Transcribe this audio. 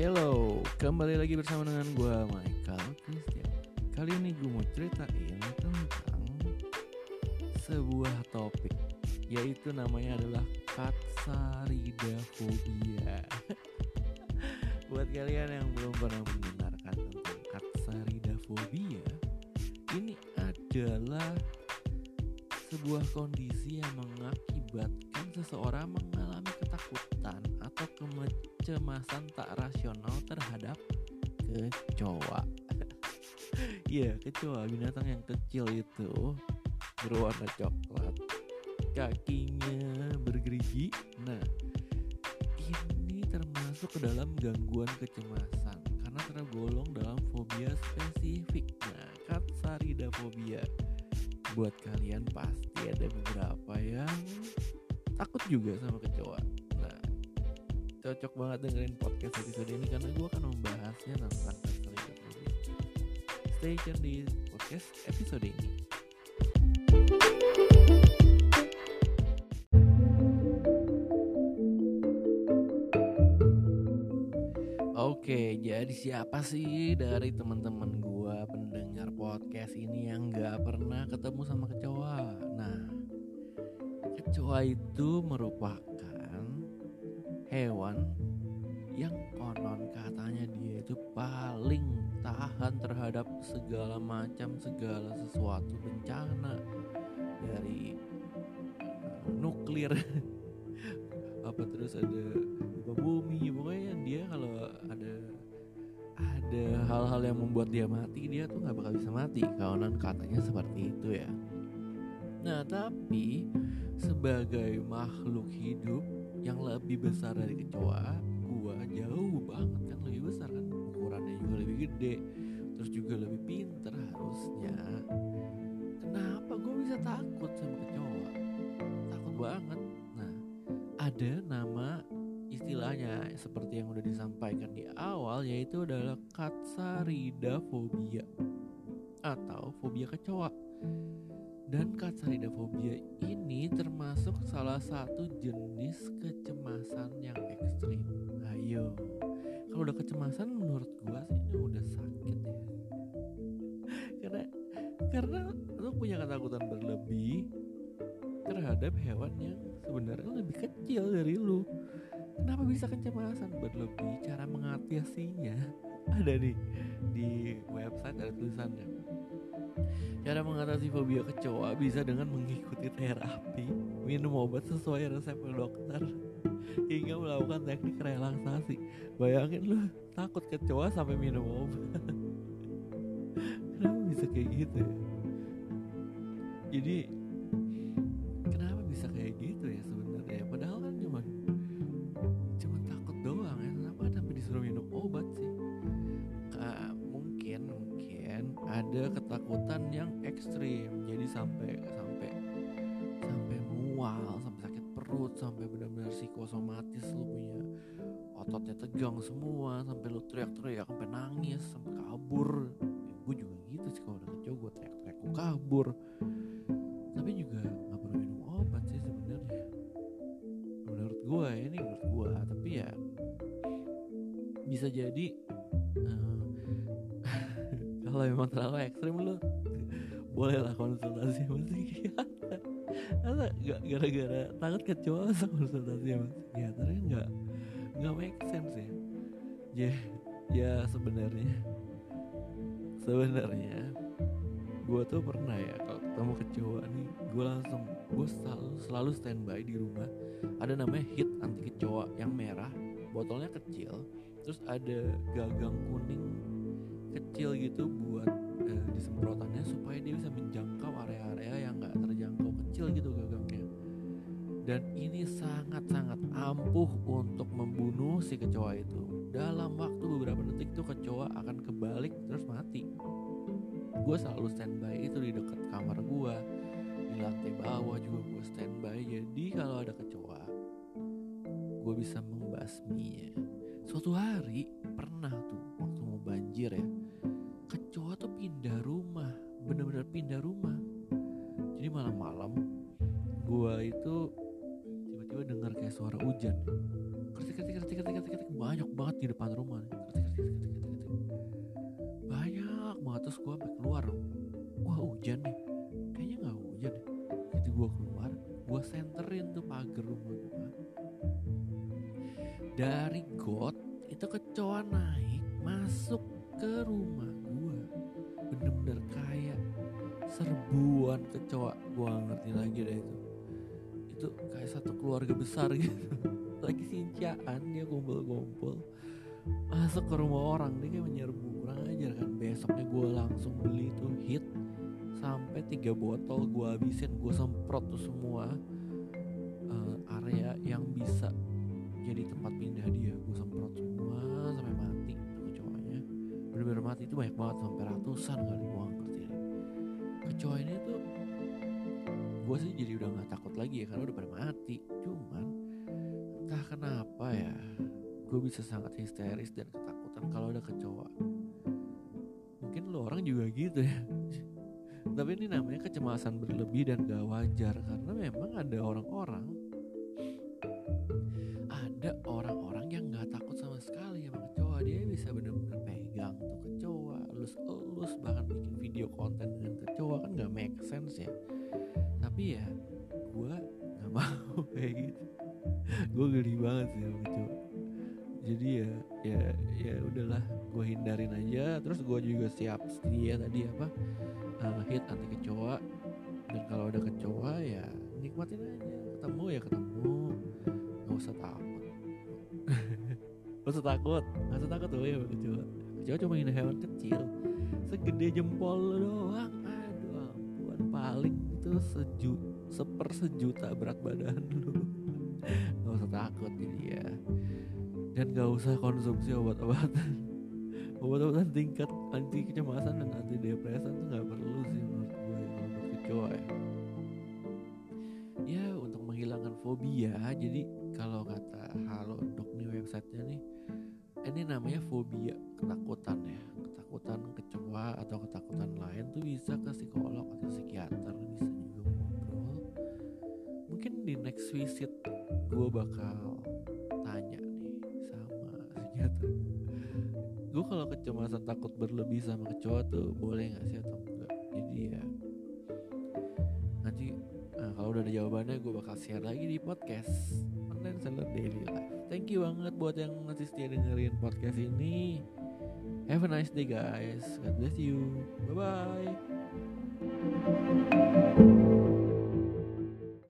Hello, kembali lagi bersama dengan gue Michael Christian. Kali ini gue mau ceritain tentang sebuah topik, yaitu namanya adalah katsaridafobia. Buat kalian yang belum pernah mendengarkan tentang katsaridafobia, ini adalah sebuah kondisi yang mengakibatkan seseorang mengalami ketakutan atau kecemasan tak rasional terhadap kecoa. Iya, kecoa binatang yang kecil itu berwarna coklat, kakinya bergerigi. Nah, ini termasuk ke dalam gangguan kecemasan karena tergolong dalam fobia spesifik. Nah, katsaridafobia buat kalian pasti ada beberapa yang takut juga sama kecoa. Cocok banget dengerin podcast episode ini karena gue akan membahasnya tentang katsaridafobia. Stay tune di podcast episode ini. Oke, jadi siapa sih dari teman-teman gua pendengar podcast ini yang nggak pernah ketemu sama kecoa? Nah, kecoa itu merupakan hewan yang konon katanya dia itu paling tahan terhadap segala macam segala sesuatu bencana dari uh, nuklir. Apa terus ada gempa bumi pokoknya dia kalau ada ada hal-hal yang membuat dia mati dia tuh nggak bakal bisa mati. Kawanan katanya seperti itu ya. Nah tapi sebagai makhluk hidup yang lebih besar dari kecoa gua jauh banget kan lebih besar kan. Ukurannya juga lebih gede terus juga lebih pinter harusnya. Kenapa gue bisa takut sama kecoa? Takut banget. Nah ada nama istilahnya seperti yang udah disampaikan di awal yaitu adalah katsaridafobia atau fobia kecoa. Dan katsaridafobia ini termasuk salah satu jenis kecemasan yang ekstrim. Ayo, kalau udah kecemasan menurut gua sih ini udah sakit ya. karena karena lu punya ketakutan berlebih terhadap hewan yang sebenarnya lebih kecil dari lu. Kenapa bisa kecemasan berlebih? Cara mengatasinya ada nih di website ada tulisannya. Cara mengatasi fobia kecoa bisa dengan mengikuti terapi, minum obat sesuai resep dokter, hingga melakukan teknik relaksasi. Bayangin lu takut kecoa sampai minum obat. Kenapa bisa kayak gitu ya? Jadi kenapa bisa kayak gitu ya sebenarnya? Padahal ekstrim. Jadi sampai sampai sampai mual, sampai sakit perut, sampai benar-benar psikosomatis lu punya ototnya tegang semua, sampai lu teriak-teriak, sampai nangis, sampai kabur. Ya, gue juga gitu sih kalau udah kecoa gue teriak-teriak gue kabur tapi juga nggak perlu minum obat sih sebenarnya menurut gua ya, ini menurut gua tapi ya bisa jadi eh, kalau memang terlalu ekstrim lu bolehlah konsultasi sama psikiater Masa gara-gara takut kecoa masa konsultasi sama psikiater kan nggak nggak make sense ya? Ya ya sebenarnya sebenarnya gue tuh pernah ya kalau ketemu kecoa nih gue langsung gue selalu selalu standby di rumah. Ada namanya hit anti kecoa yang merah botolnya kecil terus ada gagang kuning kecil gitu buat eh, disemprotannya supaya dia bisa menjangkau area-area yang nggak terjangkau kecil gitu gagangnya. Dan ini sangat-sangat ampuh untuk membunuh si kecoa itu. Dalam waktu beberapa detik tuh kecoa akan kebalik terus mati. Gue selalu standby itu di dekat kamar gue di lantai bawah juga gue standby. Jadi kalau ada kecoa gue bisa membasminya. Suatu hari pernah tuh waktu mau banjir ya tuh pindah rumah bener-bener pindah rumah. Jadi malam-malam gue itu tiba-tiba dengar kayak suara hujan. Ketik ketik ketik ketik ketik ketik. Banyak banget di depan rumah ketik banyak banget. Terus gue keluar. Wah hujan nih. Kayaknya nggak hujan deh. Jadi gue keluar gue senterin tuh pagar rumah dari got itu kecoa naik masuk ke rumah bener-bener kayak serbuan kecoa gue gak ngerti lagi deh itu. Itu kayak satu keluarga besar gitu. Lagi sinciaan dia kumpul-kumpul masuk ke rumah orang dia kayak menyerbu kurang ajar kan. Besoknya gue langsung beli tuh hit. Sampai tiga botol gue habisin gue semprot tuh semua ratusan kali gue ngerti deh kecoa ini tuh gue sih jadi udah nggak takut lagi ya karena udah pada mati. Cuman entah kenapa ya gue bisa sangat histeris dan ketakutan kalau ada kecoa. Mungkin lo orang juga gitu ya. Tapi ini namanya kecemasan berlebih dan gak wajar karena memang ada orang-orang konten dengan kecoa kan nggak make sense ya. Tapi ya gue nggak mau kayak gitu. Gue geli banget sih sama kecoa. Jadi ya ya ya udahlah gue hindarin aja. Terus gue juga siap sedia tadi apa uh, hit anti kecoa. Dan kalau ada kecoa ya nikmatin aja. Ketemu ya ketemu. Nggak usah takut. Gak usah takut. Gak usah takut tuh ya kecoa Kecoa cuma ini hewan kecil. Segede jempol doang. Aduh ampun. Paling itu seju Seper sejuta berat badan. Lu Gak usah takut jadi ya. Dan gak usah konsumsi obat-obatan. Obat-obatan tingkat anti kecemasan dan anti depresan tuh gak perlu sih menurut gue ya, buat kecoa ya. Ya untuk menghilangkan fobia Jadi kalau kata halo dok nih websitenya nih ini namanya fobia ketakutan ya. Ketakutan kecoa atau ketakutan lain tuh bisa ke psikolog atau psikiater bisa juga ngobrol. Mungkin di next visit gue bakal tanya nih sama psikiater. Gue kalau kecemasan takut berlebih sama kecoa tuh boleh nggak sih atau enggak? Jadi ya udah ada jawabannya gue bakal share lagi di podcast. Online seller daily life. Thank you banget buat yang masih setia dengerin podcast ini. Have a nice day guys. God bless you. Bye bye